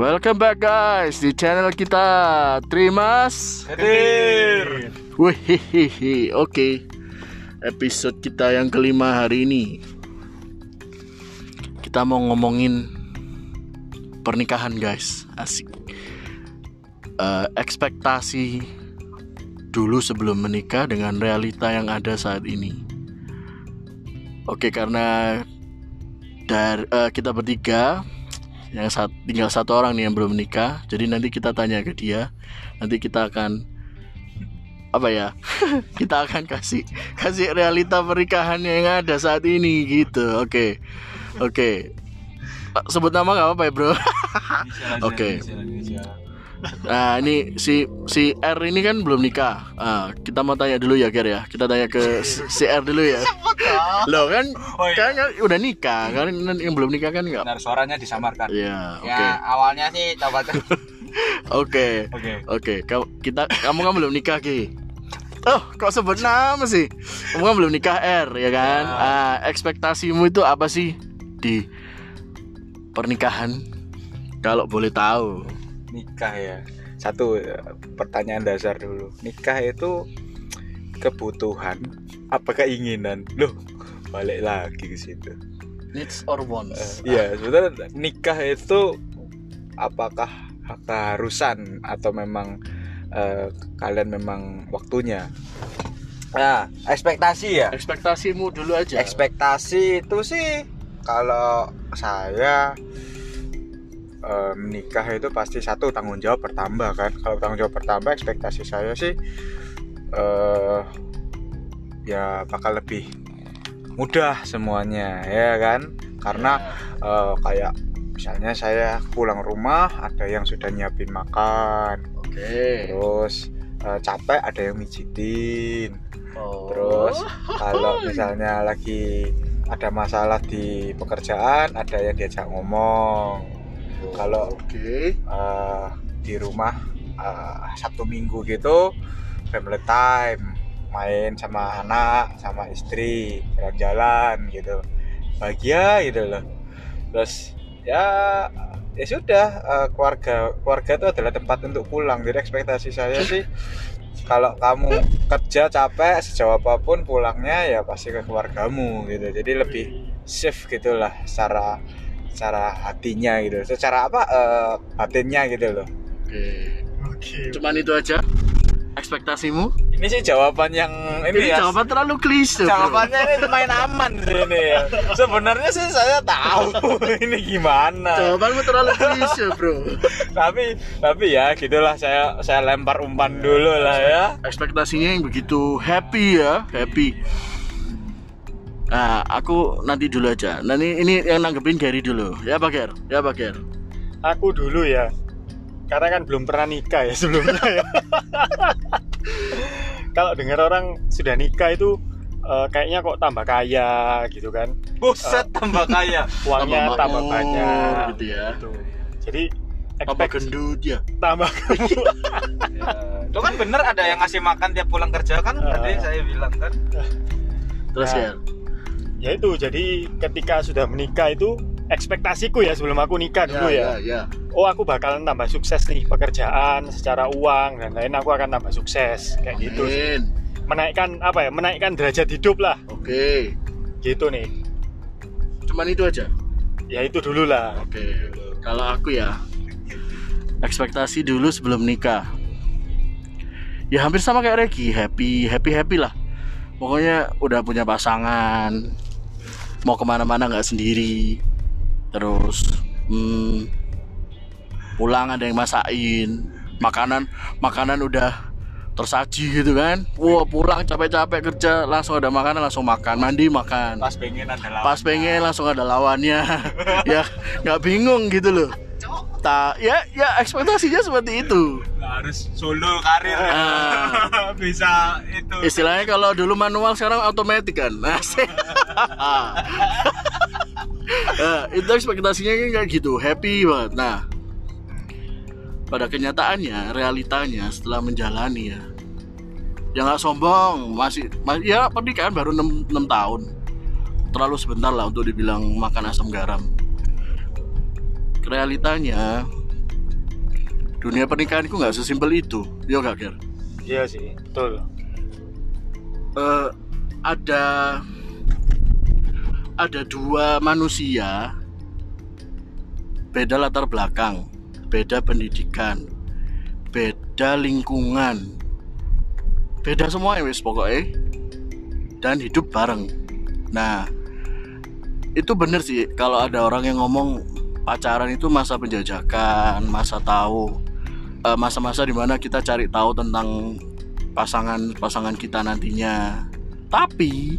Welcome back guys di channel kita. Trimas Hadir. Wih, oke. Episode kita yang kelima hari ini. Kita mau ngomongin Pernikahan guys. Asik. Eh, Ekspektasi Dulu sebelum menikah dengan realita yang ada saat ini. Oke karena dari kita bertiga yang saat tinggal satu orang nih yang belum menikah. Jadi nanti kita tanya ke dia. Nanti kita akan apa ya kita akan kasih kasih realita pernikahan yang ada saat ini gitu. Oke oke. Sebut nama nggak apa-apa ya bro? Oke. Nah ini si si R ini kan belum nikah ah, kita mau tanya dulu ya Ger ya kita tanya ke si R dulu ya lo kan Oh, iya. kan udah nikah kan yang belum nikah kan nggak Benar suaranya disamarkan. ya oke Ya awalnya sih coba Oke. Oke. Oke, kita kamu kan belum nikah Ki. Oh, kok sebut nama sih? Kamu kan belum nikah R ya kan? Ya. Ah, ekspektasimu itu apa sih di pernikahan? Kalau boleh tahu. Nikah ya. Satu eh, pertanyaan dasar dulu. Nikah itu kebutuhan apa keinginan? Loh, balik lagi ke situ. Needs or wants? Iya, sebenarnya nikah itu apakah keharusan atau memang eh, kalian memang waktunya? Nah, ekspektasi ya. Ekspektasimu dulu aja. ekspektasi itu sih kalau saya eh, menikah itu pasti satu tanggung jawab bertambah kan kalau tanggung jawab bertambah ekspektasi saya sih eh ya bakal lebih mudah semuanya ya kan karena eh, kayak misalnya saya pulang rumah ada yang sudah nyiapin makan Oke. terus eh, capek ada yang mijitin Oh. Terus kalau misalnya lagi ada masalah di pekerjaan, ada yang diajak ngomong. Kalau Oke. eh, di rumah eh, Sabtu Minggu gitu family time, main sama anak, sama istri, jalan-jalan gitu. Bahagia gitu loh. Terus ya ya sudah eh, keluarga keluarga itu adalah tempat untuk pulang. Jadi ekspektasi saya sih kalau kamu kerja capek sejauh apa pun pulangnya ya pasti ke keluargamu gitu jadi lebih safe gitulah secara secara hatinya gitu secara apa eh, batinnya gitu loh Oke. Cuman itu aja ekspektasimu? ini sih jawaban yang Ini, ini, ya jawaban terlalu klise. bro. jawabannya ini main aman sih ini ya sebenarnya sih saya tahu ini gimana Jawabanmu terlalu klise, Bro. tapi tapi ya gitulah saya saya lempar umpan dulu lah ya ekspektasinya yang begitu happy ya happy nah aku nanti dulu aja. Nanti ini yang nanggepin Gary dulu. Ya Pak Ger. Ya Pak Ger. Aku dulu ya. Karena kan belum pernah nikah ya sebelumnya. Ya kalau dengar orang sudah nikah itu eh, kayaknya kok tambah kaya gitu kan. Buset tambah kaya. uangnya tambah, makmur, banyak gitu ya. gitu. jadi apa expect gendut ya. Tambah gemuk itu kan bener ada yang ngasih makan tiap pulang kerja kan tadi Ah. saya bilang kan. Terus Nah. ya ya itu jadi ketika sudah menikah itu ekspektasiku ya sebelum aku nikah dulu ya, ya. oh aku bakalan tambah sukses nih pekerjaan secara uang dan lain aku akan tambah sukses. Kayak gitu sih. Amin. menaikkan apa ya menaikkan derajat hidup lah. Oke. Gitu nih. Cuman itu aja? Ya itu dulu lah. Oke kalau aku ya ekspektasi dulu sebelum nikah. Ya hampir sama kayak Regi happy happy happy lah. Pokoknya udah punya pasangan mau ke mana-mana nggak sendiri. Terus hmm, pulang ada yang masakin. Makanan makanan udah tersaji gitu kan. Wah pulang capek-capek kerja langsung ada makanan langsung makan. Mandi makan. Pas pengen ada lawan pas pengen langsung ada lawannya. Ya nggak bingung gitu loh tak ya ya ekspektasinya seperti itu. Nggak harus solo karir. Ya. Ah. bisa itu. Istilahnya kalau dulu manual sekarang otomatis kan. Asik. nah, itu ekspektasinya kan kayak gitu. Happy banget. Nah pada kenyataannya realitanya setelah menjalani ya ya nggak sombong. Masih, masih ya pernikahan baru 6, 6 tahun. Terlalu sebentar lah untuk dibilang makan asam garam realitanya dunia pernikahan itu nggak sesimpel itu. Yo gak Ger? Iya sih betul. Eh, ada ada dua manusia beda latar belakang beda pendidikan beda lingkungan beda semua ya wis pokoknya dan hidup bareng. Nah itu bener sih kalau ada orang yang ngomong pacaran itu masa penjajakan masa tahu eh, masa-masa di mana kita cari tahu tentang pasangan pasangan kita nantinya. Tapi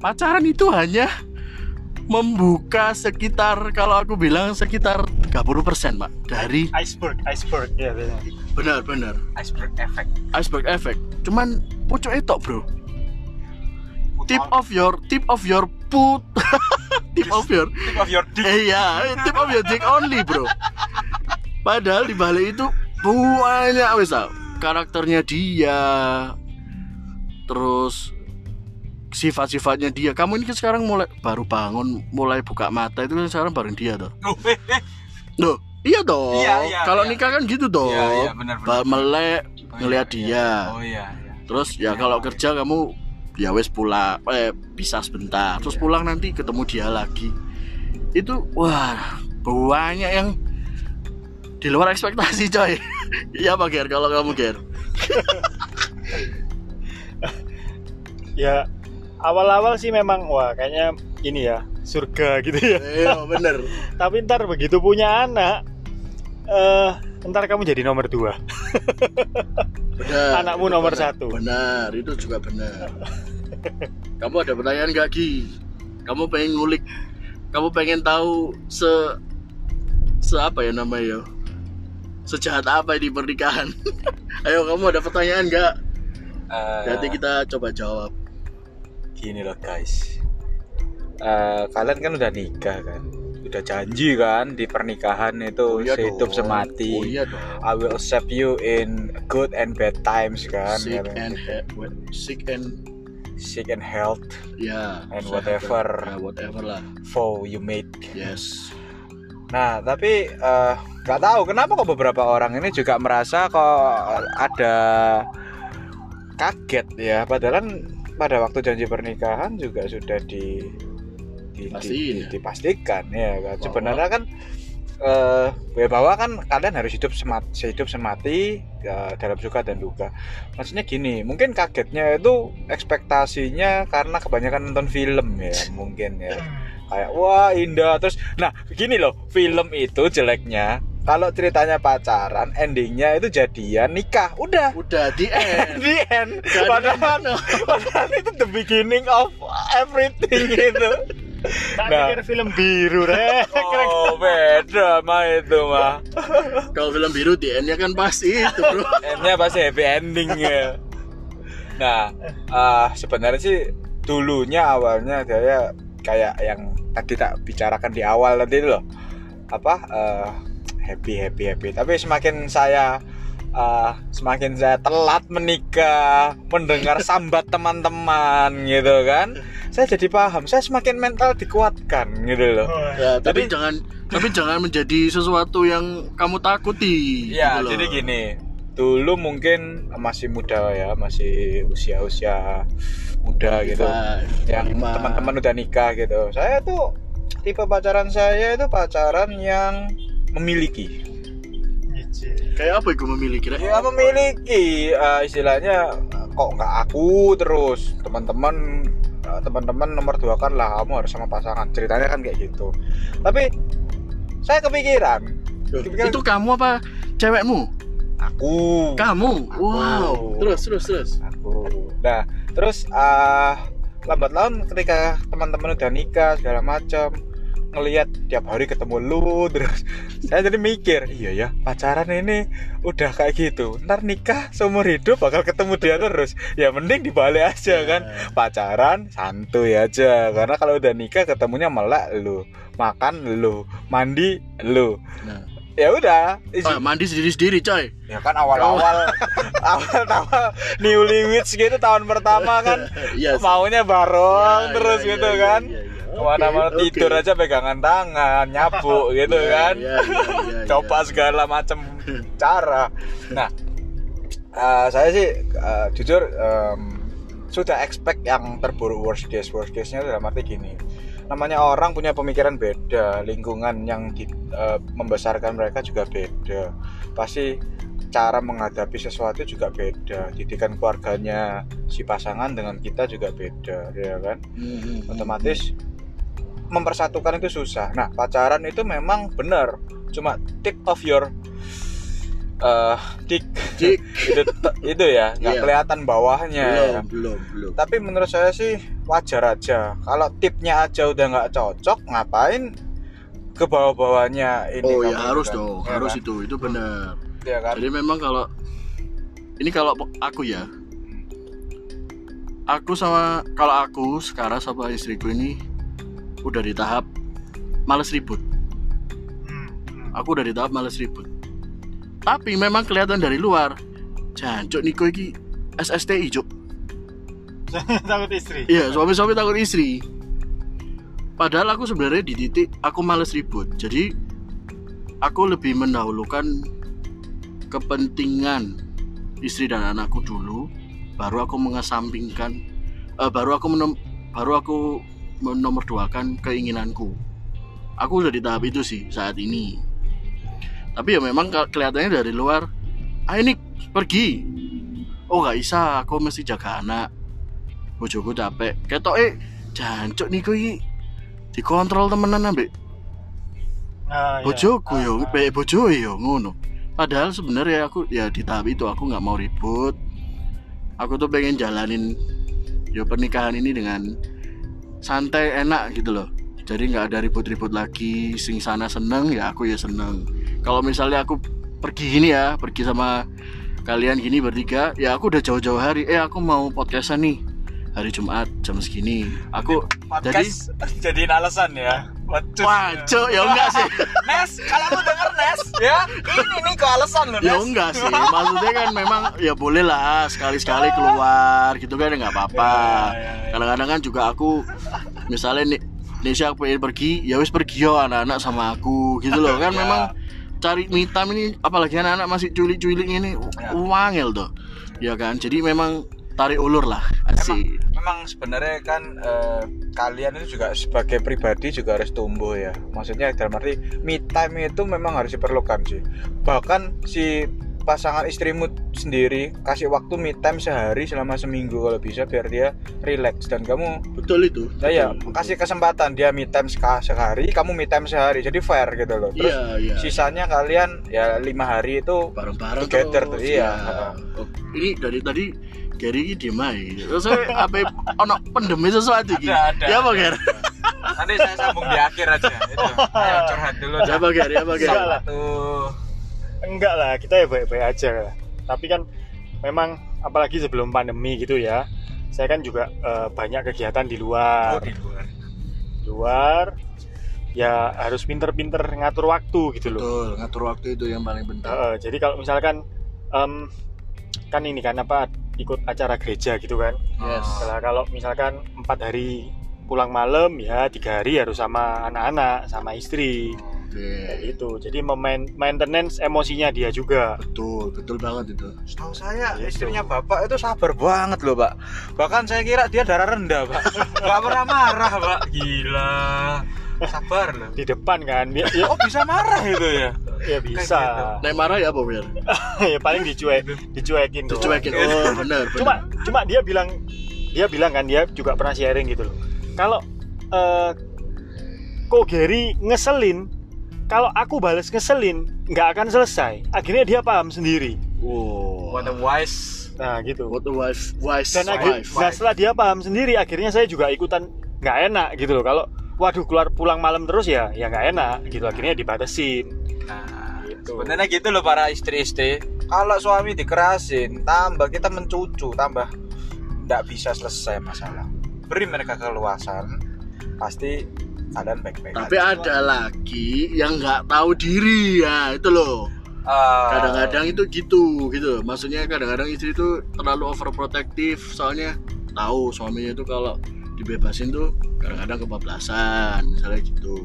pacaran itu hanya membuka sekitar kalau aku bilang sekitar 30% pak dari iceberg iceberg ya biasanya. benar-benar iceberg effect. Iceberg effect. Cuman pucuk itu bro. Tip of your tip of your put tip of your Tip of your dick. iya tip of your dick only bro padahal di balik itu banyak tau. karakternya dia terus sifat-sifatnya dia kamu ini kan sekarang mulai baru bangun mulai buka mata itu kan sekarang bareng dia tuh Loh, eh, eh. Loh, iya dong Iya, iya, kalau iya. nikah kan gitu dong Iya, iya, melek Oh, ngelihat iya, dia iya. Oh iya, iya. terus ya Iya, kalau iya. kerja kamu ya wes pulang eh bisa sebentar. Terus Iya. pulang nanti ketemu dia lagi. Itu wah banyak yang di luar ekspektasi coy. Iya pak Ger? Kalau kamu Ger? Ya awal-awal sih memang wah kayaknya ini ya surga gitu ya. Iya bener. Tapi ntar begitu punya anak eh ntar kamu jadi nomor dua. Benar Anakmu nomor benar. satu. benar itu juga benar. Kamu ada pertanyaan gak Gi? Kamu pengen ngulik kamu pengen tahu se se apa ya namanya ya? Sejahat apa di pernikahan? Ayo kamu ada pertanyaan gak Eh, nanti kita coba jawab. gini loh guys. Eh, kalian kan udah nikah kan udah janji kan di pernikahan itu sehidup dong. semati oh iya dong I will accept you in good and bad times kan sick kan? and sick and sick and health ya And whatever. ya, whatever lah for you made yes Nah, tapi eh, nggak tahu kenapa kok beberapa orang ini juga merasa kok ada kaget ya. Padahal kan pada waktu janji pernikahan juga sudah di, di- di- Pastiin di- ya. dipastikan ya kan. Bahwa- Sebenarnya kan eh ya bahwa kan kalian harus hidup semati, hidup semati ya, dalam suka dan duka. Maksudnya gini, mungkin kagetnya itu ekspektasinya karena kebanyakan nonton film ya, mungkin ya. Kayak wah indah. Terus nah gini loh film itu jeleknya kalau ceritanya pacaran endingnya itu jadian nikah udah. Udah di end. Di end. Padahal, padahal itu the beginning of everything itu tak Nah. pikir film biru re oh beda mah itu mah. Kalau film biru di endnya kan pasti itu bro. Endnya pasti happy ending ya. Nah eh, sebenarnya sih dulunya awalnya saya kayak yang tadi tak bicarakan di awal tadi itu loh. Apa eh, happy happy happy. Tapi semakin saya eh, semakin saya telat menikah mendengar sambat teman-teman gitu kan saya jadi paham saya semakin mental dikuatkan gitu loh ya, tapi Tapi- jangan tapi jangan menjadi sesuatu yang kamu takuti Ya, gitu loh. jadi gini. Dulu mungkin masih muda ya, masih usia-usia muda gitu. Yang 25. teman-teman udah nikah gitu. Saya tuh tipe pacaran saya itu pacaran yang memiliki. kayak apa itu memiliki? Ya memiliki eh, istilahnya kok nggak aku terus teman-teman teman-teman nomor dua kan lah kamu harus sama pasangan. Ceritanya kan kayak gitu. Tapi saya kepikiran. Kepikiran itu kamu apa cewekmu? Aku. Kamu? Wow. Aku. terus terus terus. Aku. Nah terus ah lambat laun ketika teman-teman udah nikah segala macam ngelihat tiap hari ketemu lu terus saya jadi mikir iya ya pacaran ini udah kayak gitu. Ntar nikah seumur hidup bakal ketemu dia terus. Ya mending dibalik aja kan. Pacaran santuy aja karena kalau udah nikah ketemunya melek lu makan lu mandi lu. Nah. ya udah. Ah, mandi sendiri sendiri coy. Ya kan awal-awal awal-awal newlyweds gitu tahun pertama kan. Iya sih. maunya bareng Ya, terus ya, gitu ya, kan. ya, ya, ya. Ke mana-mana oke. tidur aja pegangan tangan nyapu gitu Iya, kan. iya, iya, iya, coba iya. segala macam cara. Nah eh, saya sih eh, jujur em, sudah expect yang terburuk worst case. Worst case nya dalam arti gini. Namanya orang punya pemikiran beda lingkungan yang di- eh, membesarkan mereka juga beda. Pasti cara menghadapi sesuatu juga beda. Didikan keluarganya si pasangan dengan kita juga beda ya kan? Hmm, otomatis mempersatukan itu susah. Nah, pacaran itu memang benar, cuma tip of your eh dick Dick. itu, itu ya, nggak Iya. kelihatan bawahnya. belum belum belum Tapi menurut saya sih wajar aja. Kalau tipnya aja udah nggak cocok, ngapain ke bawah-bawahnya ini? oh ya harus kan? dong Ya harus kan? itu itu benar Iya kan? jadi memang kalau ini kalau aku ya aku sama kalau aku sekarang sama istriku ini udah di tahap males ribut. Hmm, hmm. aku udah di tahap males ribut. Tapi memang kelihatan dari luar. Jancuk Niko iki SSTI cuk. Takut istri. Iya suami-suami takut istri. Padahal aku sebenarnya di titik aku males ribut. Jadi aku lebih mendahulukan kepentingan istri dan anakku dulu baru aku mengesampingkan eh, baru aku menom, baru aku menomorduakan keinginanku. Aku udah di tahap itu sih saat ini. Tapi ya memang ke- kelihatannya dari luar ah ini pergi. Oh nggak bisa aku mesti jaga anak. Bojoku capek. Ketok eh jancuk nih iki. Dikontrol temenan ambek Nah, iya. bojoku yo Ah, mbek bojo yo ngono. Padahal sebenarnya aku ya di tahap itu aku nggak mau ribut. Aku tuh pengen jalanin yo pernikahan ini dengan santai enak gitu loh. Jadi nggak ada ribut-ribut lagi sing sana seneng ya aku ya seneng. Kalau misalnya aku pergi gini ya pergi sama kalian gini bertiga ya aku udah jauh-jauh hari. Eh aku mau podcastan nih. Hari Jumat jam segini. Aku Podcast jadiin alasan ya. Cok ya enggak sih Nes, kalau lu denger Nes, ya ini nih kok alasan lu Nes. ya enggak sih maksudnya kan memang ya boleh lah sekali-sekali keluar gitu kan ya nggak apa-apa Ya, ya, ya. kadang-kadang kan juga aku misalnya nih Nesha pengen pergi ya wis pergi yo anak-anak sama aku gitu loh kan Ya. memang cari me time ini apalagi anak-anak masih culik-culik ini Ya. wangel tuh ya kan jadi memang tarik ulur lah asik Memang sebenarnya kan eh, kalian itu juga sebagai pribadi juga harus tumbuh ya. Maksudnya dalam arti me time itu memang harus diperlukan sih. Bahkan si pasangan istrimu sendiri kasih waktu me time sehari selama seminggu kalau bisa biar dia relax dan kamu betul itu ya, ya betul, kasih kesempatan dia me time sehari kamu me time sehari jadi fair gitu loh terus iya iya sisanya kalian ya lima hari itu bareng-bareng Together terus, tuh, iya. ya. Oh, ini dari tadi Gary ini diem aja. Terus saya apa ono pendemi sesuatu ada, Ya apa. Ger? nanti saya sambung di akhir aja itu ayo curhat dulu Ya apa Ger? Ya apa Ger? Enggak lah. tuh enggak lah kita ya baik-baik aja tapi kan memang apalagi sebelum pandemi gitu ya saya kan juga eh, banyak kegiatan di luar oh, di luar luar ya harus pinter-pinter ngatur waktu gitu loh Betul, ngatur waktu itu yang paling penting. Eh, jadi kalau misalkan em, kan ini kan apa ikut acara gereja gitu kan Yes. Nah, kalau misalkan empat hari pulang malam ya tiga hari harus sama anak-anak sama istri kayak Oke. gitu jadi memain maintenance emosinya dia juga Betul, betul banget itu. Setahu saya Gitu. istrinya bapak itu sabar banget loh pak Bahkan saya kira dia darah rendah pak Gak pernah marah pak Gila Sabar loh di depan kan dia ya, Oh bisa marah itu ya ya bisa Nek marah ya apa Ger? ya paling dicuek dicuekin. Dicuekin. Oh, benar, benar. cuma cuma dia bilang dia bilang kan dia juga pernah sharing gitu loh kalau eh kok Gary ngeselin kalau aku balas ngeselin nggak akan selesai akhirnya dia paham sendiri Wow. What a wise nah gitu What a wife, wise dan akhir, wife. nah setelah dia paham sendiri akhirnya saya juga ikutan nggak enak gitu loh kalau waduh keluar pulang malam terus ya ya nggak enak gitu akhirnya dibatasin Nah Gitu. sebenarnya gitu loh para istri-istri Kalau suami dikerasin Tambah kita mencucu Tambah Nggak bisa selesai masalah Beri mereka keluasan Pasti keadaan baik-baik Tapi aja. ada lagi yang nggak tahu diri ya itu loh. Ah, Kadang-kadang itu gitu, gitu. Maksudnya kadang-kadang istri itu terlalu overprotective soalnya tahu suaminya itu kalau dibebasin tuh kadang-kadang kebablasan misalnya gitu.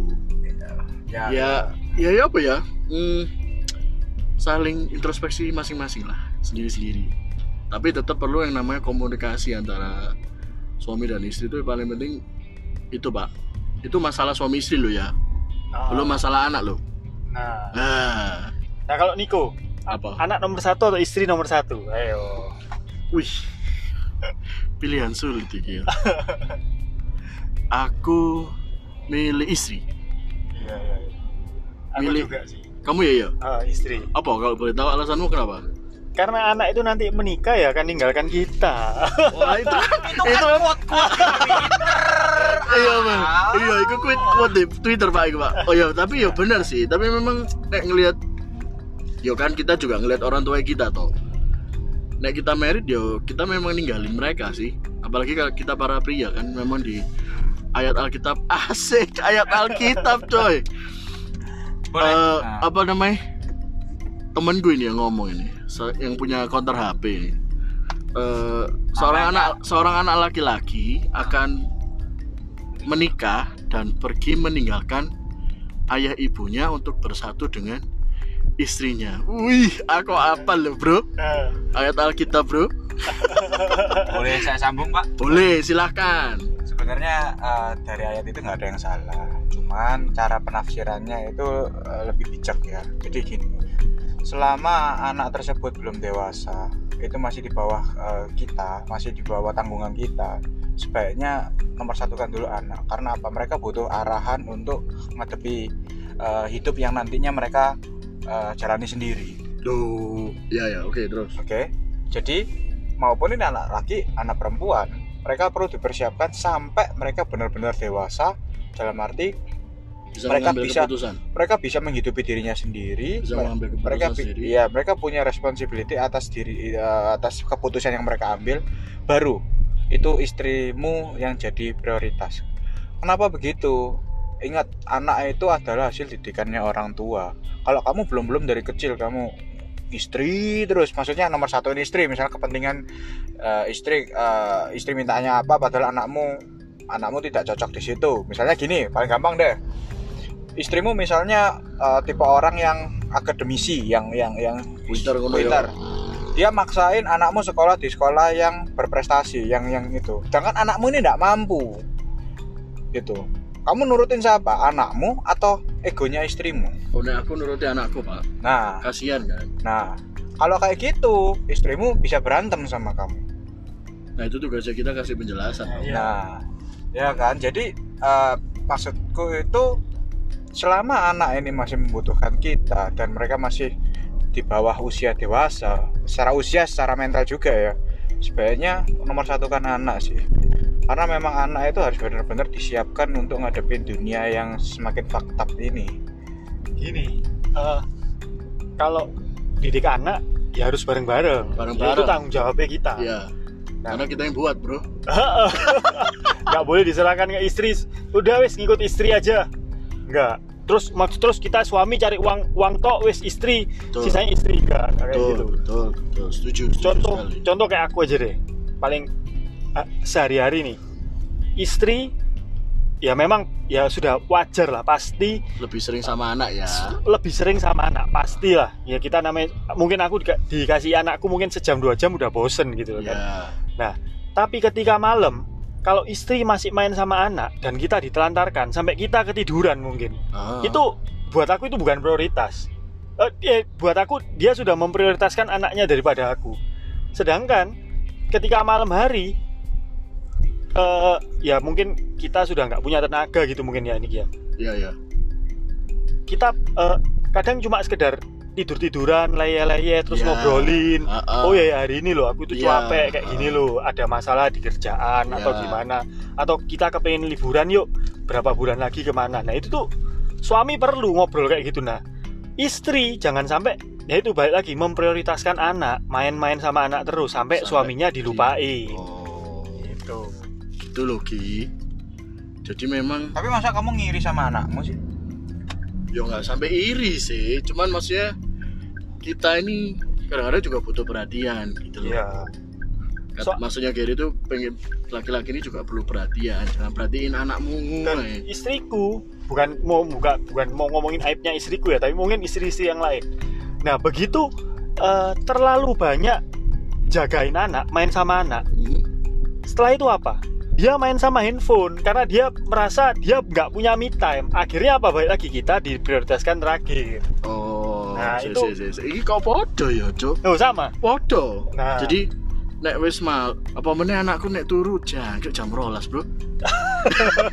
Ya, ya ya ya apa ya? Hmm, saling introspeksi masing-masing lah sendiri-sendiri. Tapi tetap perlu yang namanya komunikasi antara suami dan istri itu paling penting itu pak. Itu masalah suami istri lo ya. Ah. belum masalah anak lo Nah, ah nah kalau Niko, Apa? anak nomor satu atau istri nomor satu? Ayo. wih pilihan sulit iki ya aku milih istri Iya, iya. iya. Aku Milih. juga sih. kamu ya ya Ah, istri. apa kalau boleh tahu alasanmu kenapa Karena anak itu nanti menikah ya kan ninggalkan kita. Wah itu Itu kan quote quote iya bang iya itu quit quote di Twitter pak itu pak oh ya tapi ya benar sih tapi memang nek ngelihat yo kan kita juga ngelihat orang tua kita toh nek kita merit yo kita memang ninggalin mereka sih. Apalagi kalau kita para pria kan memang di ayat Alkitab asik ayat Alkitab coy. Boleh. Eh, Nah, apa namanya? Temen gue ini yang ngomong ini yang punya counter HP ini. Eh, seorang anak seorang anak laki-laki akan menikah dan pergi meninggalkan ayah ibunya untuk bersatu dengan istrinya. Wih, aku apa loh bro? Nah, Ayat Alkitab bro? boleh saya sambung pak Boleh, silahkan. sebenarnya eh, dari ayat itu nggak ada yang salah cuman cara penafsirannya itu eh, lebih bijak ya jadi gini selama anak tersebut belum dewasa itu masih di bawah eh, kita masih di bawah tanggungan kita sebaiknya nomor satukan dulu anak karena apa mereka butuh arahan untuk menghadapi eh, hidup yang nantinya mereka eh, jalani sendiri Duh, ya ya, oke terus. Oke, jadi maupun ini anak laki, anak perempuan, mereka perlu dipersiapkan sampai mereka benar-benar dewasa. Dalam arti Bisa Mereka bisa- keputusan. mereka bisa menghidupi dirinya sendiri. Bisa mereka bi- sendiri. iya, mereka punya responsibility atas diri eh, atas keputusan yang mereka ambil. Baru itu istrimu yang jadi prioritas. Kenapa begitu? Ingat, anak itu adalah hasil didikannya orang tua. Kalau kamu belum-belum dari kecil kamu istri terus, maksudnya nomor satu ini istri, misalnya kepentingan eh, istri eh, istri mintanya apa, padahal anakmu anakmu tidak cocok di situ. Misalnya gini, paling gampang deh. Istrimu misalnya eh, tipe orang yang akademisi, yang yang yang ya. pinter. Dia maksain anakmu sekolah di sekolah yang berprestasi, yang yang itu. Sedangkan anakmu ini tidak mampu. Gitu. Kamu nurutin siapa? Anakmu atau egonya istrimu? Oh, nek aku nuruti anakku pak. Nah, Kasihan kan. nah. Kalau kayak gitu, istrimu bisa berantem sama kamu. Nah itu tugasnya kita kasih penjelasan. Iya. Nah, ya kan. Jadi eh, maksudku itu selama anak ini masih membutuhkan kita dan mereka masih di bawah usia dewasa, secara usia, secara mental juga ya. Sebaiknya nomor satu kan anak sih. Karena memang anak itu harus benar-benar disiapkan untuk ngadepin dunia yang semakin faktab ini. Gini, eh, kalau didik anak ya harus bareng-bareng. Bareng-bareng. Itu tanggung jawabnya kita. Iya. Karena kita yang buat bro. nggak boleh diserahkan ke istri udah wes ngikut istri aja nggak terus maksud terus kita suami cari uang uang tok wes istri Betul. sisanya istri nggak nggak kayak Betul, gitu betul, betul. Setuju, setuju contoh sekali. contoh kayak aku aja deh paling sehari-hari nih istri ya memang ya sudah wajar lah pasti Lebih sering sama anak ya. lebih sering sama anak pasti lah ya kita namanya mungkin aku dika- dikasih anakku mungkin sejam dua jam udah bosen gitu loh kan Ya. Tapi ketika malam, kalau istri masih main sama anak dan kita ditelantarkan sampai kita ketiduran mungkin, Ah. itu buat aku itu bukan prioritas. Eh, eh, buat aku dia sudah memprioritaskan anaknya daripada aku. Sedangkan ketika malam hari, eh, ya mungkin kita sudah nggak punya tenaga gitu mungkin ya ini ya. Iya, iya. Kita eh, kadang cuma sekedar tidur tiduran, leye-leye terus Ya. ngobrolin. Ah, ah. Oh ya ya, hari ini loh aku itu Iya. capek kayak gini loh ada masalah di kerjaan atau Iya. gimana atau kita kepengen liburan yuk berapa bulan lagi ke mana nah itu tuh suami perlu ngobrol kayak gitu nah istri jangan sampai ya itu balik lagi memprioritaskan anak main-main sama anak terus sampai, Sampai suaminya di- dilupain Oh, gitu gitu loh Ki. Jadi memang Tapi masa kamu ngiri sama anakmu sih? ya nggak sampai iri sih. Cuman maksudnya kita ini kadang-kadang juga butuh perhatian gitu loh. ya Kata- So- maksudnya Gary itu pengen laki-laki ini juga perlu perhatian jangan perhatiin anakmu dan eh. istriku bukan mau buka bukan mau ngomongin aibnya istriku ya tapi mungkin istri-istri yang lain nah begitu eh, terlalu banyak jagain anak main sama anak Hmm. setelah itu apa dia main sama handphone karena dia merasa dia nggak punya me time. Akhirnya apa? Balik lagi kita diprioritaskan terakhir. Oh Nah, si, itu- si, si, si. ini kok podo ya cuk? Oh sama. Podo Nah. jadi nek wis mal apa meneh anakku nek turu jangkrik jam rolas bro.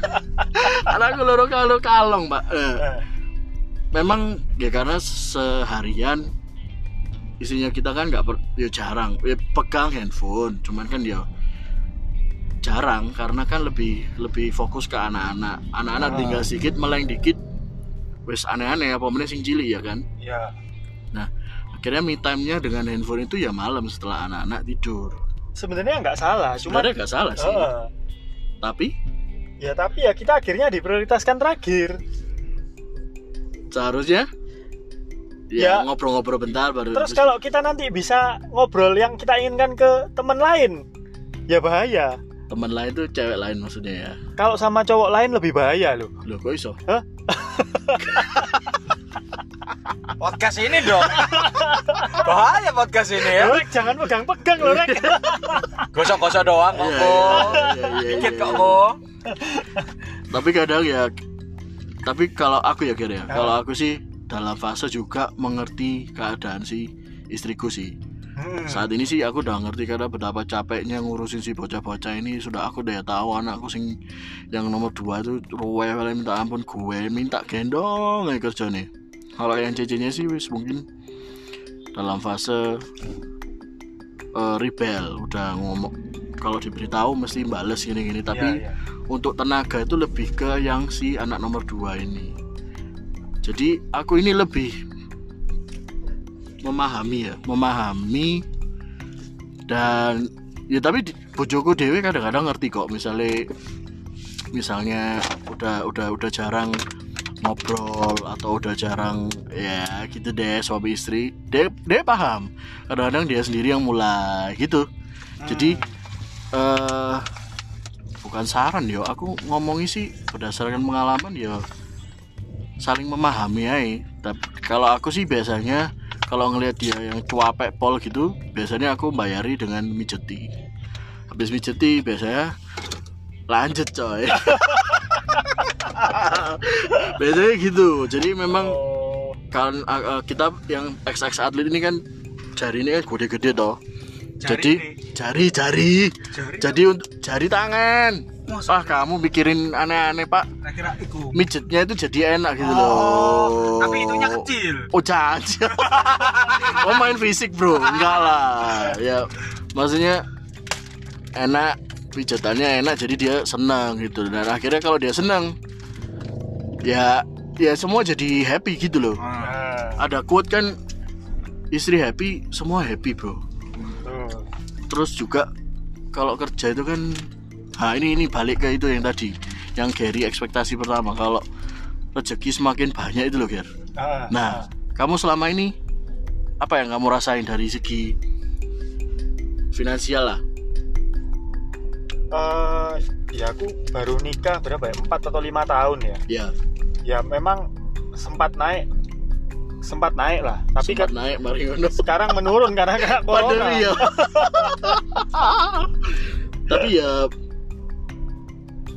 Anakku loro kalau kalong mbak. Eh, Eh, memang ya karena seharian isinya kita kan nggak ya jarang. Ya pegang handphone cuman kan ya jarang karena kan lebih lebih fokus ke anak-anak. Anak-anak Ah. tinggal sedikit meleng dikit wes aneh-aneh apa meneh sing cilik ya kan? Ya akhirnya me time-nya dengan handphone itu ya malam setelah anak-anak tidur. Sebenarnya nggak salah cuma nggak salah sih. Eh, tapi? Ya tapi ya kita akhirnya diprioritaskan terakhir. Seharusnya? Ya. ya. ngobrol-ngobrol bentar baru terus. kalau kita nanti bisa ngobrol yang kita inginkan ke teman lain ya bahaya teman lain tuh cewek lain maksudnya ya. Kalau sama cowok lain lebih bahaya loh. Loh kok iso? Podcast ini dong. Bahaya podcast ini ya. Rek, jangan pegang-pegang loh Rek gosok-gosok doang kok Iya, iya, iya, dikit kok iya. ko tapi kadang ya tapi kalau aku ya kira ya. Kalau aku sih dalam fase juga mengerti keadaan si istriku sih Hmm. saat ini sih aku udah ngerti karena betapa capeknya ngurusin si bocah-bocah ini sudah aku udah tahu anakku sing yang nomor dua itu wale minta ampun gue minta gendong aja kerja nih kalau yang cecenya sih wis mungkin dalam fase eh, rebel udah ngomong kalau diberitahu mesti bales gini-gini tapi Ya, ya. untuk tenaga itu lebih ke yang si anak nomor dua ini jadi aku ini lebih memahami ya memahami. Dan ya tapi di- bojoku dewe kadang-kadang ngerti kok misalnya misalnya udah udah udah jarang ngobrol atau udah jarang ya gitu deh suami istri. Dia dia paham. Kadang-kadang dia sendiri yang mulai gitu. Jadi eh bukan saran yo aku ngomongi sih berdasarkan pengalaman yo saling memahami aja tapi kalau aku sih biasanya kalau ngelihat dia yang cuapek pol gitu biasanya aku bayari dengan mijeti habis mijeti biasanya lanjut coy. Biasanya gitu. Jadi memang Oh, kan uh, uh, kita yang XX atlet ini kan jari ini kan gede-gede toh Jari jadi nih. jari jari. Jari. Jadi untuk jari tangan. Masa? Ah kamu bikirin aneh-aneh pak. Saya kira iku. Mijetnya itu jadi enak gitu Oh, loh tapi itunya kecil. Oh jangan. Oh main fisik bro. Enggak lah. Ya maksudnya enak pijatannya enak jadi dia senang gitu. Dan akhirnya kalau dia senang ya ya semua jadi happy gitu loh. Ah, ada quote kan istri happy semua happy bro. Terus juga kalau kerja itu kan nah ini ini balik ke itu yang tadi yang Gary ekspektasi pertama. Kalau rezeki semakin banyak itu loh Ger. Ah, nah kamu selama ini apa yang kamu rasain dari segi finansial lah? Eh, ya aku baru nikah berapa ya? Empat atau lima tahun ya? Ya ya memang sempat naik sempat naik lah. Tapi sempat kan naik mari ngono. sekarang menurun karena kena corona. Padahal ya tapi ya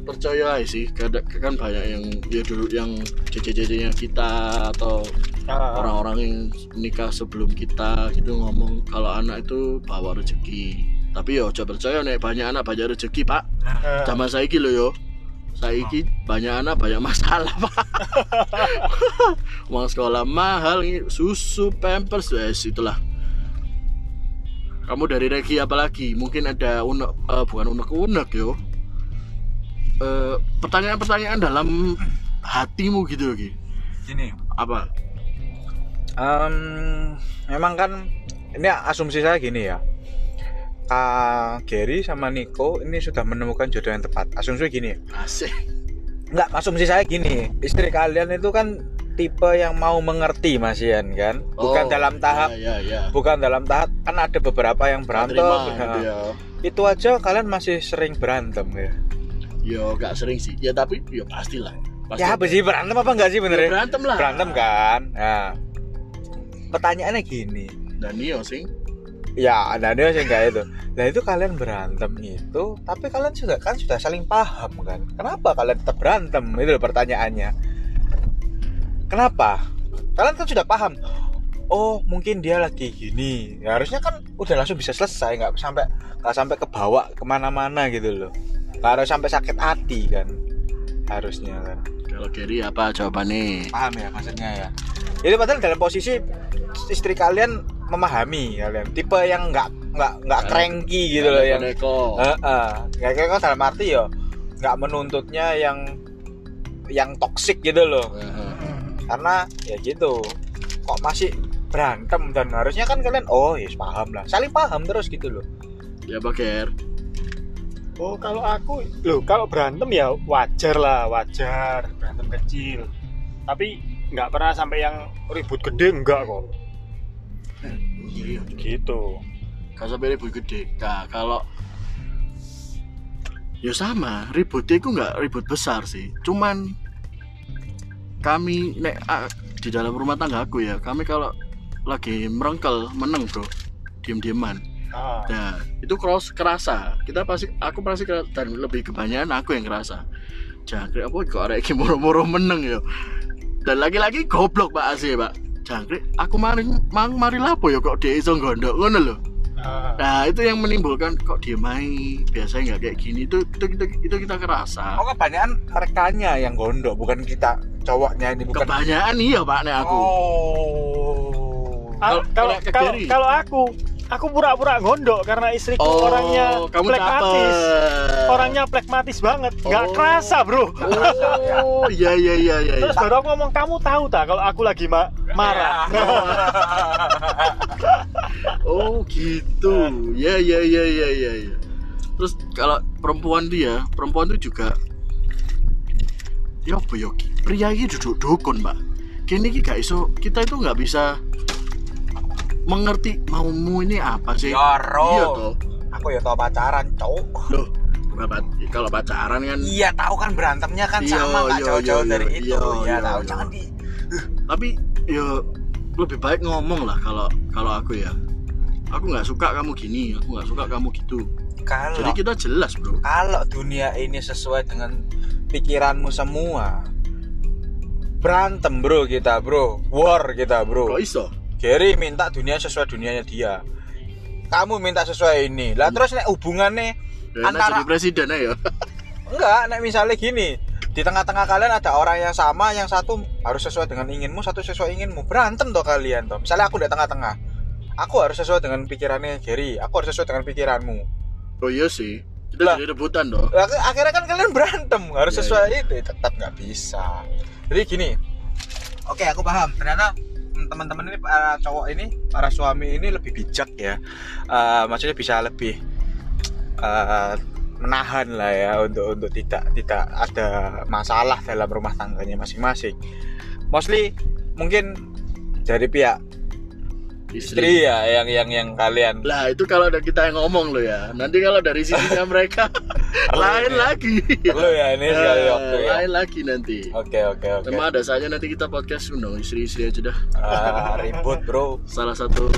percaya aja sih. Kadang kan banyak yang ya dulu yang cece-cecenya kita atau Ah, orang-orang yang nikah sebelum kita gitu ngomong kalau anak itu bawa rezeki. Tapi yo coba percaya nih banyak anak banyak rezeki pak. Ah. zaman saiki lo yo saiki banyak anak banyak masalah pak. Uang sekolah mahal ini susu pampers wes itulah. Kamu dari Regi apalagi mungkin ada unek eh, bukan unek-unek yo. Eh, pertanyaan-pertanyaan dalam hatimu gitu loh Gi. Gini. Apa? Em, memang kan ini asumsi saya gini ya Kak Gary sama Nico ini sudah menemukan jodoh yang tepat asumsi gini asik Enggak, asumsi saya gini istri kalian itu kan tipe yang mau mengerti Mas Ian kan bukan Oh, dalam tahap ya, ya, ya. bukan dalam tahap kan ada beberapa yang berantem Terima, Nah, gitu ya. itu aja kalian masih sering berantem ya Yo, gak sering sih. Ya tapi, ya pastilah. Pasti ya apa sih berantem apa enggak sih Ya, bener berantem lah. berantem kan nah pertanyaannya gini Dan Nio sih. Ya ada ada sih enggak itu. Nah itu kalian berantem itu tapi kalian sudah kan sudah saling paham kan? Kenapa kalian tetap berantem? Itu loh pertanyaannya. Kenapa? Kalian kan sudah paham. Oh mungkin dia lagi gini. Ya, harusnya kan udah langsung bisa selesai nggak sampai nggak sampai kebawa ke mana-mana gitu loh. Nggak harus sampai sakit hati kan? Harusnya kan Kalau Gary apa jawabannya? paham ya maksudnya ya. Jadi padahal dalam posisi istri kalian memahami kalian tipe yang nggak nggak nggak cranky gitu loh yang nggak kayak kok dalam arti ya nggak menuntutnya yang yang toksik gitu loh. Karena ya gitu kok masih berantem dan harusnya kan kalian oh ya paham lah. Saling paham terus gitu loh. Ya Baker. Oh kalau aku loh kalau berantem ya wajar lah wajar kecil tapi nggak pernah sampai yang ribut gede enggak kok gitu Gak sampai ribut gede. Nah, kalau ya sama, ributnya itu nggak ribut besar sih. Cuman kami nek ah, di dalam rumah tangga aku ya, kami kalau lagi merengkel meneng bro, diem-dieman. ah, Nah, itu cross kerasa. Kita pasti aku pasti dan lebih kebanyakan aku yang kerasa. Jangkrik apa kok arek iki moro-moro meneng ya. Dan lagi-lagi goblok Pak Asih, Pak. Jangkrik, aku mari mang mari lapo ya kok dia iso gondok ngono lho. ah. Nah, itu yang menimbulkan kok dia main biasanya nggak kayak gini. Itu itu kita itu kita kerasa. oh kebanyakan merekanya yang gondok bukan kita cowoknya ini bukan Kebanyakan iya Pak nek aku. oh Al- Kalau- kalau kalau aku aku pura-pura gondok karena istriku Oh, orangnya kamu plekmatis orangnya plekmatis banget nggak Oh. kerasa bro Oh, iya iya iya iya. iya. terus baru aku ngomong kamu tahu tak kalau aku lagi ma- marah Oh gitu. Ya ya ya ya ya ya. Terus kalau perempuan tuh ya, perempuan tuh juga ya apa ya? Pria ini duduk dukun, Mbak. Kini ki gak iso, kita itu nggak bisa mengerti maumu ini apa sih? Ya, Ro. Iya toh. aku ya tau pacaran cowok Loh, kalau pacaran kan iya tahu kan berantemnya kan Iya, sama nggak iya, jauh-jauh iya, dari iya, itu iya, ya iya, tahu iya. jangan di tapi ya lebih baik ngomong lah kalau kalau aku ya. Aku nggak suka kamu gini, aku nggak suka kamu gitu. kalau Jadi kita jelas, Bro. kalau dunia ini sesuai dengan pikiranmu semua berantem bro kita bro war kita bro Kok iso? Gary minta dunia sesuai dunianya dia. Kamu minta sesuai ini. Lah terus nek hubungannya Ya, Antara- jadi presiden aja. enggak nek misalnya gini di tengah-tengah kalian ada orang yang sama yang satu harus sesuai dengan inginmu satu sesuai inginmu. Berantem toh kalian toh. Misalnya aku di tengah-tengah. Aku harus sesuai dengan pikirannya Gary. Aku harus sesuai dengan pikiranmu. Oh iya sih. Kita Lah. jadi rebutan dong. Lah, akhirnya kan kalian berantem. Harus Iya, sesuai itu. Tetap nggak bisa. Jadi gini. Oke aku paham. Ternyata teman-teman ini para cowok ini para suami ini lebih bijak ya. Eh, maksudnya bisa lebih eh, menahan lah ya untuk untuk tidak tidak ada masalah dalam rumah tangganya masing-masing. Mostly mungkin dari pihak istri ya yang yang yang kalian Lah itu kalau ada kita yang ngomong lo ya. Nanti kalau dari sisinya mereka lain ya. lagi. perlu ya ini sekali Eh, waktu ya Lain lagi nanti. oke oke oke Sama ada saja nanti kita podcast undang istri-istri aja dah. Ah, ribut bro Salah satu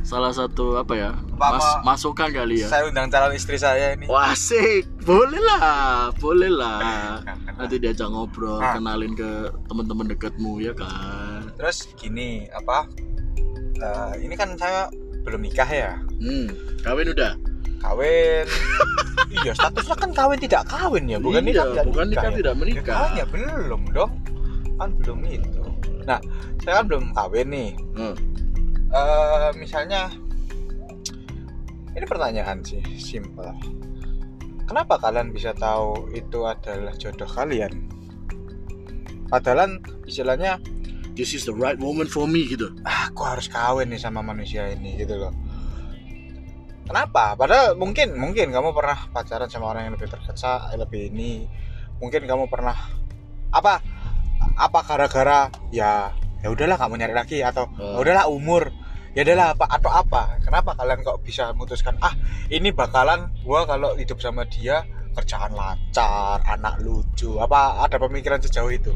salah satu apa ya? Apa- Mas, masukan kali ya. saya undang calon istri saya ini Wah asik, boleh lah, boleh lah. Nanti diajak ngobrol, Ah. kenalin ke teman-teman dekatmu ya kan. terus gini apa eh, ini kan saya belum nikah ya Hmm, kawin udah. kawin iya statusnya kan kawin tidak kawin ya bukan Iya, nikah tidak bukan nikah ya. tidak menikah. Nikahnya belum dong kan belum itu nah saya kan belum kawin nih Hmm. Eh, misalnya ini pertanyaan sih simple kenapa kalian bisa tahu itu adalah jodoh kalian padahal istilahnya This is the right moment for me gitu. ah, aku harus kawin nih sama manusia ini gitu loh. Kenapa? Padahal mungkin mungkin kamu pernah pacaran sama orang yang lebih terkesan lebih ini. Mungkin kamu pernah apa apa gara-gara ya ya udahlah kamu nyari lagi atau. "Ya udahlah umur. Ya udahlah apa atau apa. Kenapa kalian kok bisa memutuskan ah ini bakalan gua kalau hidup sama dia kerjaan lancar anak lucu apa ada pemikiran sejauh itu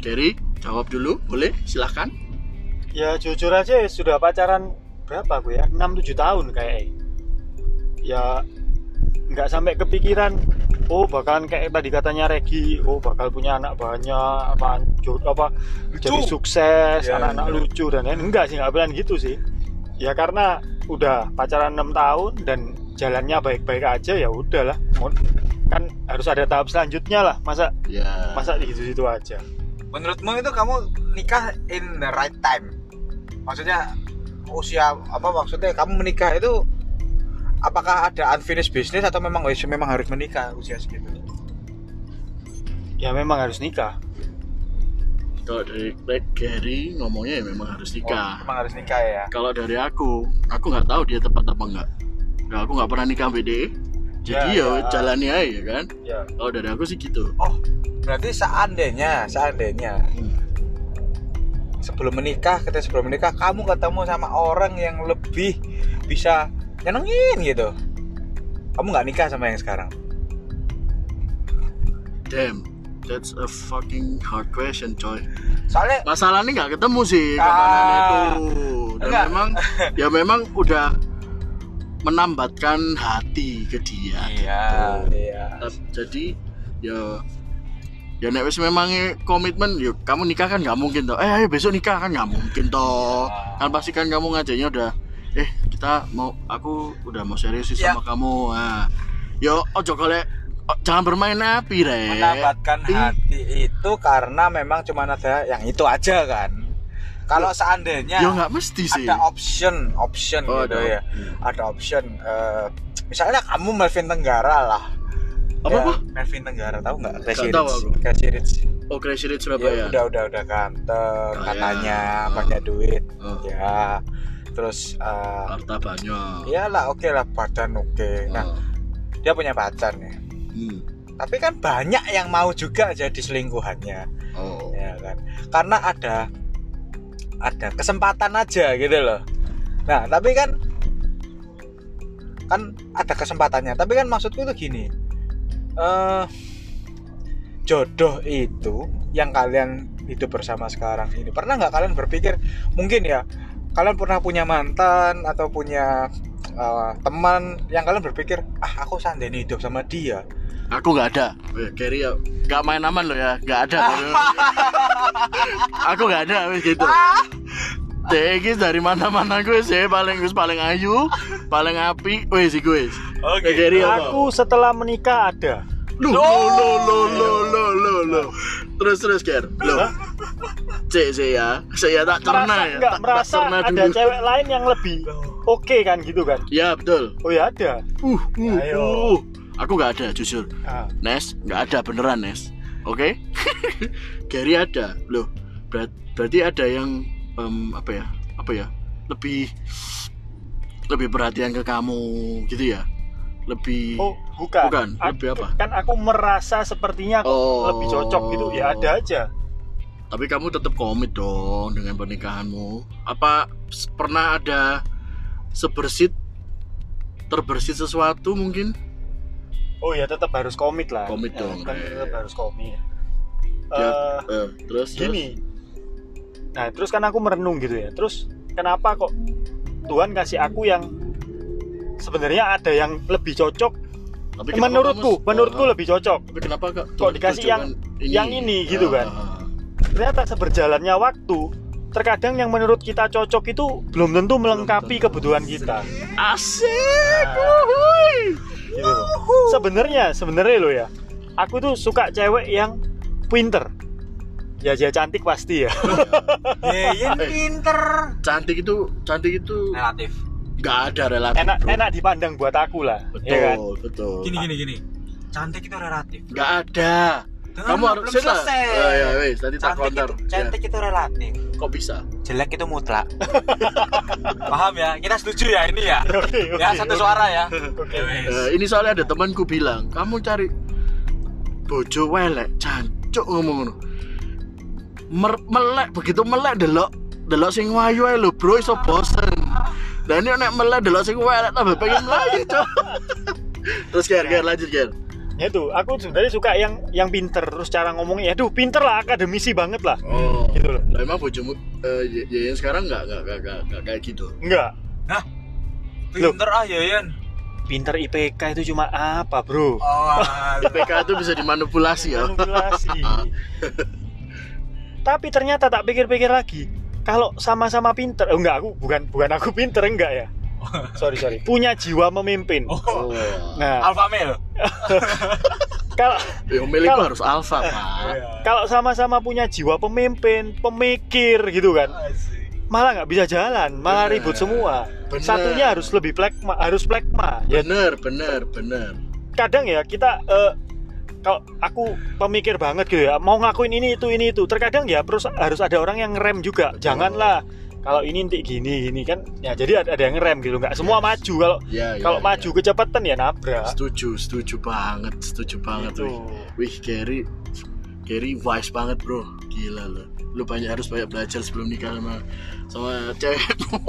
Gary jawab dulu boleh? Silahkan ya jujur aja ya, sudah pacaran berapa aku ya? 6-7 tahun kayak ya nggak sampai kepikiran oh bakalan kayak tadi katanya Regi oh bakal punya anak banyak apa apa jadi sukses Ya, anak-anak bener. lucu dan lain enggak sih nggak bilang gitu sih. Ya karena udah pacaran enam tahun dan jalannya baik-baik aja ya udahlah. Kan harus ada tahap selanjutnya lah. Masa ya. masa di situ-situ aja menurutmu itu kamu nikah in the right time? Maksudnya usia apa maksudnya kamu menikah itu apakah ada unfinished business atau memang memang harus menikah usia segitu? Ya memang harus nikah. Kalau dari Gary ngomongnya ya memang harus Oh, nikah. memang harus nikah ya? Kalau dari aku aku nggak tahu dia tepat apa enggak nah, aku nggak pernah nikah BD jadi Ya, ya, ya. jalani aja ya kan ya kalau dari aku sih gitu oh berarti seandainya seandainya Hmm. sebelum menikah kita sebelum menikah kamu ketemu sama orang yang lebih bisa nyenengin gitu kamu nggak nikah sama yang sekarang damn that's a fucking hard question coy soalnya masalahnya nggak ketemu sih Ah. kapanan itu dan Enggak. memang ya memang udah menambatkan hati ke dia iya. gitu. iya. Jadi ya ya nek wis memang komitmen yuk kamu nikah kan nggak mungkin toh. Eh ayo besok nikah kan nggak mungkin toh. Kan pasti kan kamu ngajaknya udah eh kita mau aku udah mau serius sih Ya. sama kamu. Nah yo ojo golek oh, jangan bermain api re mendapatkan Ih. hati itu karena memang cuma ada yang itu aja kan kalau seandainya yo nggak mesti sih. ada option option Oh, gitu ada. ya. Ada option eh, misalnya kamu Melvin Tenggara lah. Apa Ya, apa? Melvin Tenggara tahu nggak? Crazy Rich. Crazy Rich. Oh Crazy Rich Ya, Surabaya udah udah udah ganteng Kaya. katanya Oh. banyak duit. Oh, ya terus eh, harta banyak iyalah oke lah badan oke. Nah Oh. dia punya pacar nih. Hmm. tapi kan banyak yang mau juga jadi selingkuhannya. Oh. Ya kan? Karena ada ada kesempatan aja gitu loh. Nah tapi kan kan ada kesempatannya. Tapi kan maksudku itu gini eh jodoh itu yang kalian hidup bersama sekarang ini pernah nggak kalian berpikir mungkin ya kalian pernah punya mantan atau punya eh, teman yang kalian berpikir ah aku seandainya hidup sama dia Aku nggak ada. Eh, Gary ya nggak main aman lo ya, nggak ada. aku nggak ada gitu. Dek dari mana-mana gue sih paling gue paling ayu, paling api, wes sih gue. Oke. Apa? aku setelah menikah ada Lo lo lo lo lo lo lo lo. Terus terus Ger. Lo. Cek sih ya, saya tak cerna ya, nggak tak, tak merasa cerna ada dulu. cewek lain yang lebih oke kan gitu kan Ya betul. oh ya ada Uh, uh, Ayo. uh. Aku nggak ada jujur. Ah, Nes, nggak ada beneran Nes. Oke? Gary ada. Loh, berat- berarti ada yang em, apa ya? Apa ya? Lebih lebih perhatian ke kamu gitu ya? Lebih oh bukan Bukan, Aku- lebih apa? kan aku merasa sepertinya kok Oh. lebih cocok gitu ya ada aja Tapi kamu tetap komit dong dengan pernikahanmu. Apa pernah ada sebersit terbersit sesuatu mungkin? Oh ya tetap harus komit lah. Komit Ya, dong, kan tetap harus komit. Ya, Eh, Eh, terus terus? gini. Nah terus kan aku merenung gitu ya. Terus kenapa kok Tuhan kasih aku yang sebenarnya ada yang lebih cocok? Tapi menurutku kamu- menurutku Ah, lebih cocok. Tapi kenapa kok? Kok dikasih yang- yang ini? gitu kan? Ah, ternyata seberjalannya waktu terkadang yang menurut kita cocok itu belum tentu melengkapi kebutuhan kita. Asik. Nah. Gitu loh. sebenarnya sebenarnya lo ya aku tuh suka cewek yang pinter ya dia cantik pasti ya Yeyen pinter Cantik itu, cantik itu relatif nggak ada relatif. enak bro. enak dipandang buat aku lah Betul, ya kan betul. gini gini gini cantik itu relatif Nggak ada. Dengar, Kamu harus selesai. Oh, ya, wes, tadi tak cantik counter. itu, cantik itu relatif Ya, Kok bisa? jelek itu mutlak paham ya kita setuju ya ini ya Oke, oke, ya satu oke. suara ya Oke. Ya, wes. Eh, ini soalnya ada temanku bilang, kamu cari bojo welek, cancuk ngomong ngono. melek begitu melek delok delok sing wayu ae lho bro iso bosen dan ini nek melek delok sing welek tambah pengen melayu cok terus ger ger lanjut ger ya tuh aku sebenarnya suka yang yang pinter terus cara ngomongnya. Aduh pinter lah akademisi banget lah. Oh gitu loh. lah emang bojomu eh y- y- yang sekarang nggak nggak nggak nggak nggak kayak gitu? Enggak Pinter ah Yayan. pinter IPK itu cuma apa bro? Oh, IPK itu bisa dimanipulasi ya? Manipulasi tapi ternyata tak pikir-pikir lagi kalau sama-sama pinter oh, enggak aku bukan bukan aku pinter enggak ya? Sorry sorry. Punya jiwa memimpin. Oh. oh. Nah. Alpha male. kalau yang milik Kalau- harus alfa Iya. pak kalau sama-sama punya jiwa pemimpin pemikir gitu kan malah nggak bisa jalan malah Bener. ribut semua. Bener. satunya harus lebih plekma harus plekma ya. Bener bener bener kadang ya kita eh, kalau aku pemikir banget gitu ya mau ngakuin ini itu ini itu. Terkadang ya terus harus ada orang yang ngerem juga. Janganlah kalau ini nanti gini gini kan ya jadi ada, ada yang ngerem gitu nggak semua Yes. maju kalau ya, ya, kalau ya. maju kecepatan ya nabrak setuju setuju banget setuju banget Gitu. wih wih Gary Gary wise banget bro gila lo lu banyak harus banyak belajar sebelum nikah sama sama cewekmu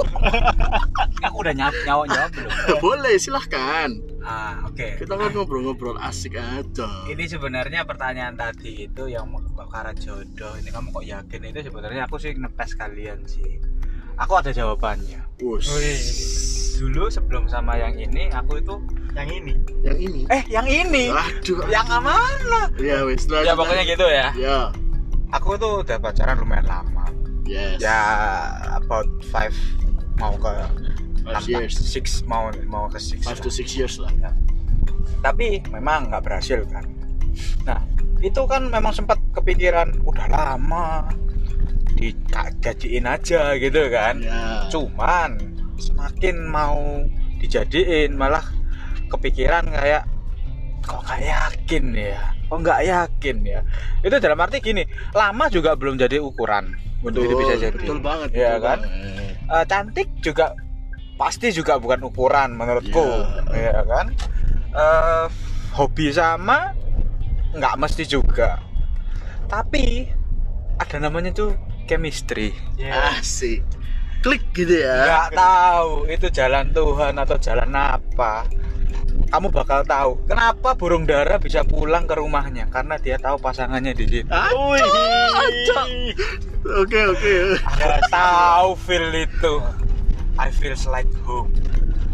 Aku udah nyawab nyawab jawab belum? boleh silahkan Ah, oke. kita kan ngobrol-ngobrol asik aja Ini sebenarnya pertanyaan tadi itu yang kebakaran jodoh. Ini kamu kok yakin itu sebenarnya aku sih nepes kalian sih. Aku ada jawabannya. Wus. Dulu sebelum sama yang ini aku itu yang ini yang ini eh yang ini aduh yang mana? ya wis Ya pokoknya gitu ya. ya Aku tuh udah pacaran lumayan lama. yes Ya about five mau ke Five years. six mau mau ke six. five to lah. six years lah tapi memang nggak berhasil kan nah itu kan memang sempat kepikiran udah lama digajiin aja gitu kan. Ya cuman semakin mau dijadiin malah kepikiran kayak kok nggak yakin ya? Kok nggak yakin ya? Itu dalam arti gini lama juga belum jadi ukuran untuk itu bisa jadi. betul banget Iya betul kan? banget. Eh, cantik juga pasti juga bukan ukuran menurutku Iya. ya kan? Eh, hobi sama nggak mesti juga. Tapi ada namanya tuh chemistry. Ya asik. Klik gitu ya? Nggak tahu itu jalan Tuhan atau jalan apa. Kamu bakal tahu. Kenapa burung dara bisa pulang ke rumahnya? Karena dia tahu pasangannya di situ. Oke oke. Aku tahu feel itu. I feels like home.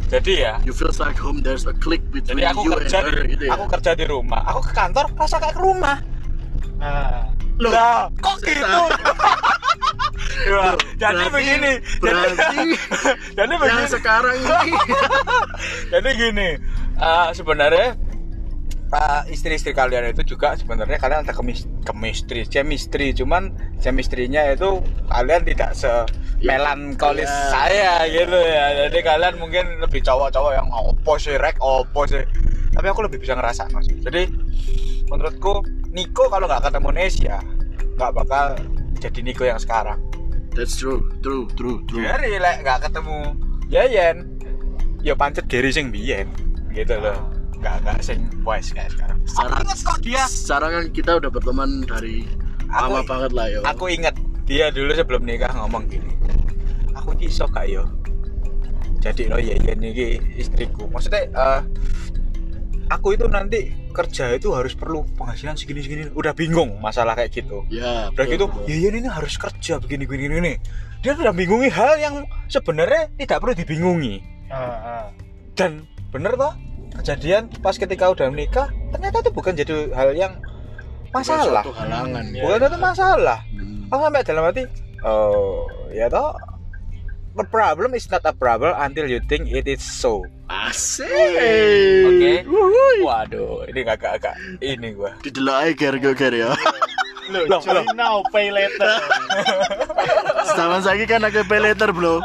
Jadi ya you feels like home there's a click between jadi aku you kerja and her di, gitu ya? aku kerja di rumah. Aku ke kantor rasa kayak ke rumah. Nah Loh, lah kok gitu? jadi berarti- begini jadi, berarti jadi yang begini. sekarang ini. Jadi gini eh, sebenarnya eh, istri-istri kalian itu juga sebenarnya kalian ada kemis chemistry chemistry. Cuman chemistry-nya itu kalian tidak se melankolis Iya. saya gitu ya. Jadi kalian mungkin lebih cowok-cowok yang opo sih rek opo sih. Tapi aku lebih bisa ngerasa mas. Jadi menurutku Niko kalau nggak ketemu Nesia nggak bakal jadi Niko yang sekarang. That's true true true true. Jadi lek nggak ketemu. Yayen ya pancet Gary sing biyen gitu loh. Nggak nggak sing wise kayak sekarang. Secara aku inget kok dia. secara kan kita udah berteman dari Aku- lama banget lah yo. aku inget dia dulu sebelum nikah ngomong gini. Aku iso gak yo? Jadi lo Yayen ini istriku. Maksudnya eh, aku itu nanti kerja itu harus perlu penghasilan segini segini udah bingung masalah kayak gitu ya udah gitu betul. Yayan ini harus kerja begini begini begini dia udah bingungi hal yang sebenarnya tidak perlu dibingungi Ah, ah. dan bener toh kejadian pas ketika udah menikah ternyata itu bukan jadi hal yang masalah Suatu halangan Ya. bukan itu masalah Hmm. aku sampai dalam hati oh ya toh the problem is not a problem until you think it is so asik. Oke. Wuhui. waduh ini agak-agak ini gua. Didelok aja ger ger ger ya. Loh, Loh, join now pay later. Zaman saya kan ada pay later bro.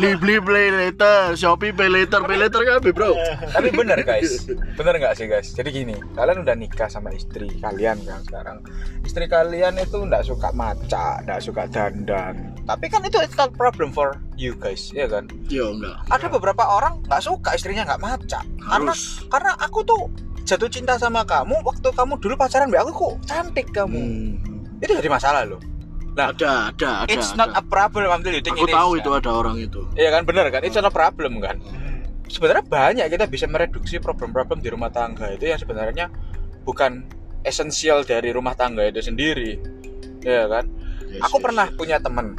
Beli beli pay later. Shopee pay later Pay later kan bro. Tapi bener guys. Bener nggak sih guys? Jadi gini kalian udah nikah sama istri kalian kan sekarang. Istri kalian itu nggak suka maca nggak suka dandan. Tapi kan itu it's not problem for you guys ya kan? Yo enggak. Ada beberapa orang nggak suka istrinya nggak maca karena karena aku tuh jatuh cinta sama kamu waktu kamu dulu pacaran mbak aku kok cantik kamu hmm. itu jadi masalah loh Nah, ada ada ada it's ada. not a problem until you think aku it is, tahu kan? itu ada orang itu Iya kan bener kan? It's not a problem kan? Sebenarnya banyak kita bisa mereduksi problem-problem di rumah tangga itu yang sebenarnya bukan esensial dari rumah tangga itu sendiri. Ya kan? Yes, Aku yes, pernah yes. punya temen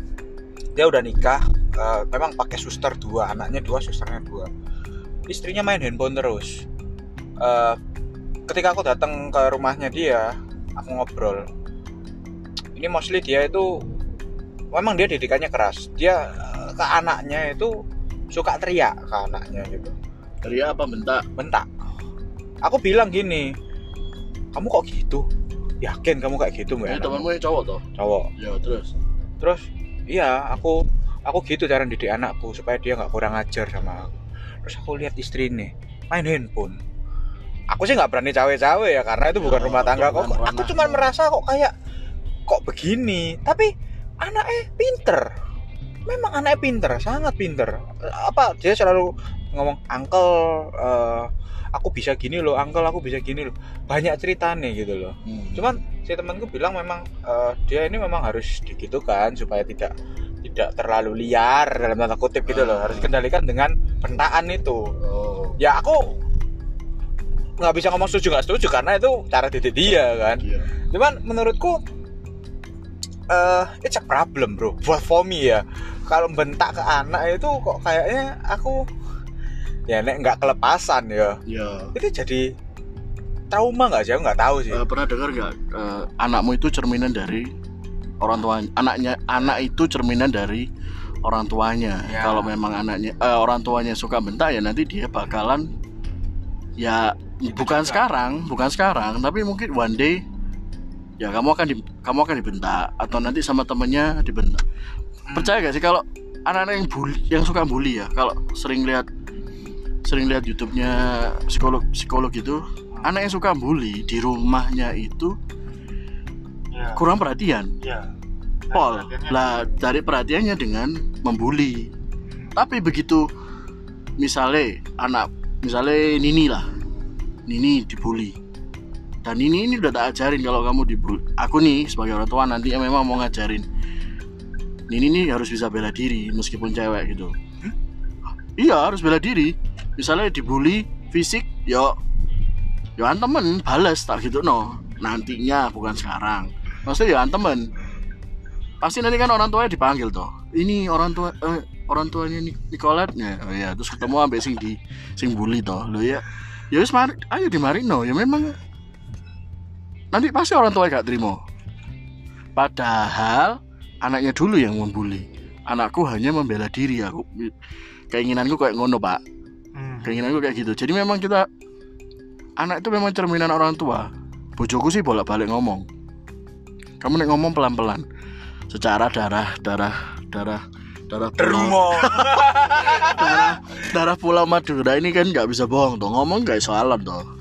dia udah nikah, eh, memang pakai suster dua, anaknya dua, susternya dua. Istrinya main handphone terus. Eh, ketika aku datang ke rumahnya dia, aku ngobrol. Ini mostly dia itu memang dia didikannya keras. Dia eh, ke anaknya itu suka teriak ke anaknya gitu. teriak apa bentak Bentak. Aku bilang gini, kamu kok gitu? Yakin kamu kayak gitu ini mbak? temanmu yang cowok toh Cowok. ya terus terus iya aku aku gitu cara didik anakku supaya dia nggak kurang ajar sama aku terus aku lihat istri nih main handphone. Aku sih nggak berani cawe-cawe ya karena itu bukan Ya, rumah tangga kok. Bukan aku cuma merasa kok kayak kok begini? Tapi anaknya pinter. Memang anaknya pinter sangat pinter. Apa dia selalu ngomong uncle eh, aku bisa gini loh uncle aku bisa gini loh. Banyak ceritanya gitu loh. Hmm. cuman si temanku bilang memang eh, dia ini memang harus digitukan supaya tidak tidak terlalu liar dalam tanda kutip gitu loh. Harus dikendalikan dengan bentaan itu. Oh. Ya aku nggak bisa ngomong setuju nggak setuju karena itu cara didik dia kan. iya cuman menurutku eh it's a problem bro. Buat for me ya. Kalau bentak ke anak itu kok kayaknya aku ya nek nggak kelepasan ya. Iya itu jadi trauma nggak sih? Aku nggak tahu sih. Eh, pernah dengar nggak eh, anakmu itu cerminan dari orang tuanya anaknya anak itu cerminan dari orang tuanya Ya. kalau memang anaknya eh, orang tuanya suka bentak ya nanti dia bakalan ya bukan juga. sekarang bukan sekarang tapi mungkin one day ya kamu akan di, kamu akan dibentak atau nanti sama temennya dibentak Hmm. percaya gak sih kalau anak-anak yang bully yang suka bully ya kalau sering lihat sering lihat YouTube-nya psikolog psikolog gitu anak yang suka bully di rumahnya itu ya kurang perhatian. Ya pol lah dari perhatiannya dengan membuli. Tapi begitu misalnya anak misalnya Nini lah. Nini dibully. Dan Nini ini udah tak ajarin kalau kamu dibully aku nih sebagai orang tua nanti yang memang mau ngajarin. Nini nih harus bisa bela diri meskipun cewek gitu. Iya harus bela diri. Misalnya dibully fisik yo. Yo temen balas tak gitu no. Nantinya bukan sekarang maksudnya ya temen pasti nanti kan orang tuanya dipanggil toh. Ini orang tua eh, orang tuanya Ni- Nicolette ya oh ya terus ketemu ambek sing di sing bully toh. Lo ya ya wis mari ayo di no ya memang nanti pasti orang tua gak terima. Padahal anaknya dulu yang membuli. Anakku hanya membela diri aku. Keinginanku kayak ngono pak. Hmm. keinginanku kayak gitu. Jadi memang kita anak itu memang cerminan orang tua. Bojoku sih bolak balik ngomong kamu nek ngomong pelan pelan secara darah darah darah darah pulau. Darah darah pulau Madura ini kan nggak bisa bohong tuh ngomong nggak soalan tuh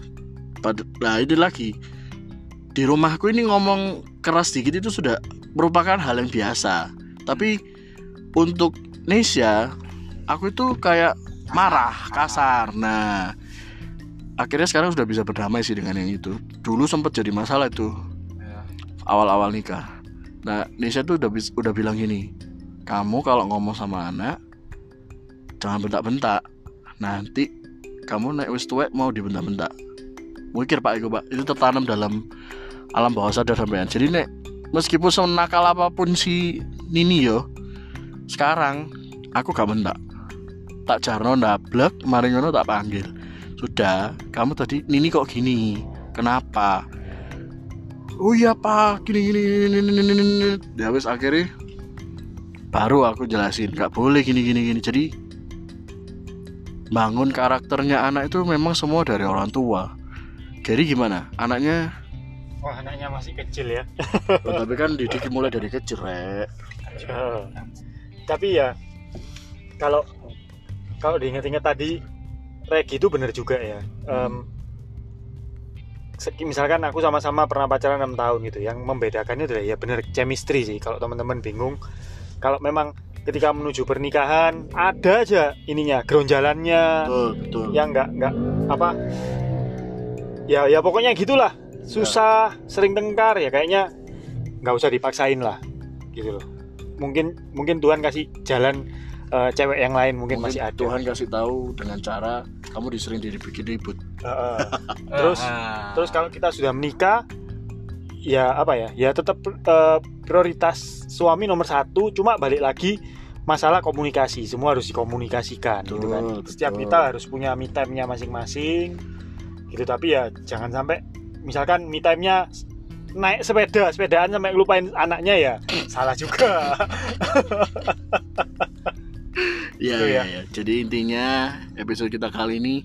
nah ini lagi. Di rumahku ini ngomong keras dikit itu sudah merupakan hal yang biasa. Tapi untuk Nesya aku itu kayak marah kasar. Nah akhirnya sekarang sudah bisa berdamai sih dengan yang itu. Dulu sempat jadi masalah itu. Awal-awal nikah. Nah Nesya tuh udah udah bilang gini kamu kalau ngomong sama anak jangan bentak-bentak. Nanti kamu naik wis tuwek mau dibentak-bentak. Mikir pak itu pak. Itu tertanam dalam alam bawah sadar sampean. Jadi nek meskipun senakal apa pun si Nini yo sekarang aku gak bentak. Tak jarno ndablek mari ngono tak panggil. Sudah kamu tadi Nini kok gini? Kenapa oh iya pak. Gini gini gini gini gini, gini, ya wis akhirnya baru aku jelasin. Nggak boleh gini gini gini. Jadi bangun karakternya anak itu memang semua dari orang tua. Jadi gimana? Anaknya wah anaknya masih kecil ya. Oh, tapi kan didik mulai dari kecil rek. Tapi ya kalau kalau diingat-ingat tadi Regi itu bener juga ya. Se- misalkan aku sama-sama pernah pacaran 6 tahun gitu yang membedakannya adalah ya bener chemistry sih. Kalau teman-teman bingung kalau memang ketika menuju pernikahan ada aja ininya geronjalannya betul betul. Yang nggak nggak apa ya ya pokoknya gitulah. Susah sering tengkar ya kayaknya nggak usah dipaksain lah gitu loh. Mungkin mungkin Tuhan kasih jalan eh, cewek yang lain mungkin, Mungkin masih ada. Tuhan kasih tahu dengan cara kamu disering dibikin ribut Heeh. terus Ah. terus kalau kita sudah menikah ya apa ya? Ya tetap eh, prioritas suami nomor satu cuma balik lagi masalah komunikasi. Semua harus dikomunikasikan gitu kan. Betul, setiap betul. kita harus punya me time-nya masing-masing. Gitu tapi ya jangan sampai misalkan me time-nya naik sepeda sepedaan sampai lupain anaknya ya salah juga Iya, Gitu iya, ya. iya. Jadi intinya episode kita kali ini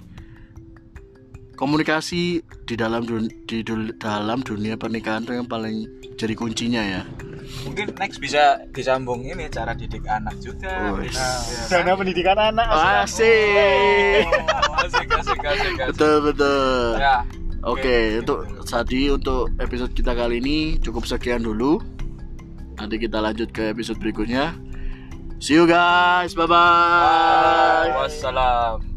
komunikasi di dalam dun- di dul- dalam dunia pernikahan itu yang paling jadi kuncinya ya. mungkin next bisa disambung ini cara didik anak juga Wih. Nah, ya dana kan? pendidikan anak Asik. Oh, asik asik asik asik Betul betul. ya Oke, untuk tadi untuk episode kita kali ini cukup sekian dulu. Nanti kita lanjut ke episode berikutnya. See you guys. Bye bye. wassalam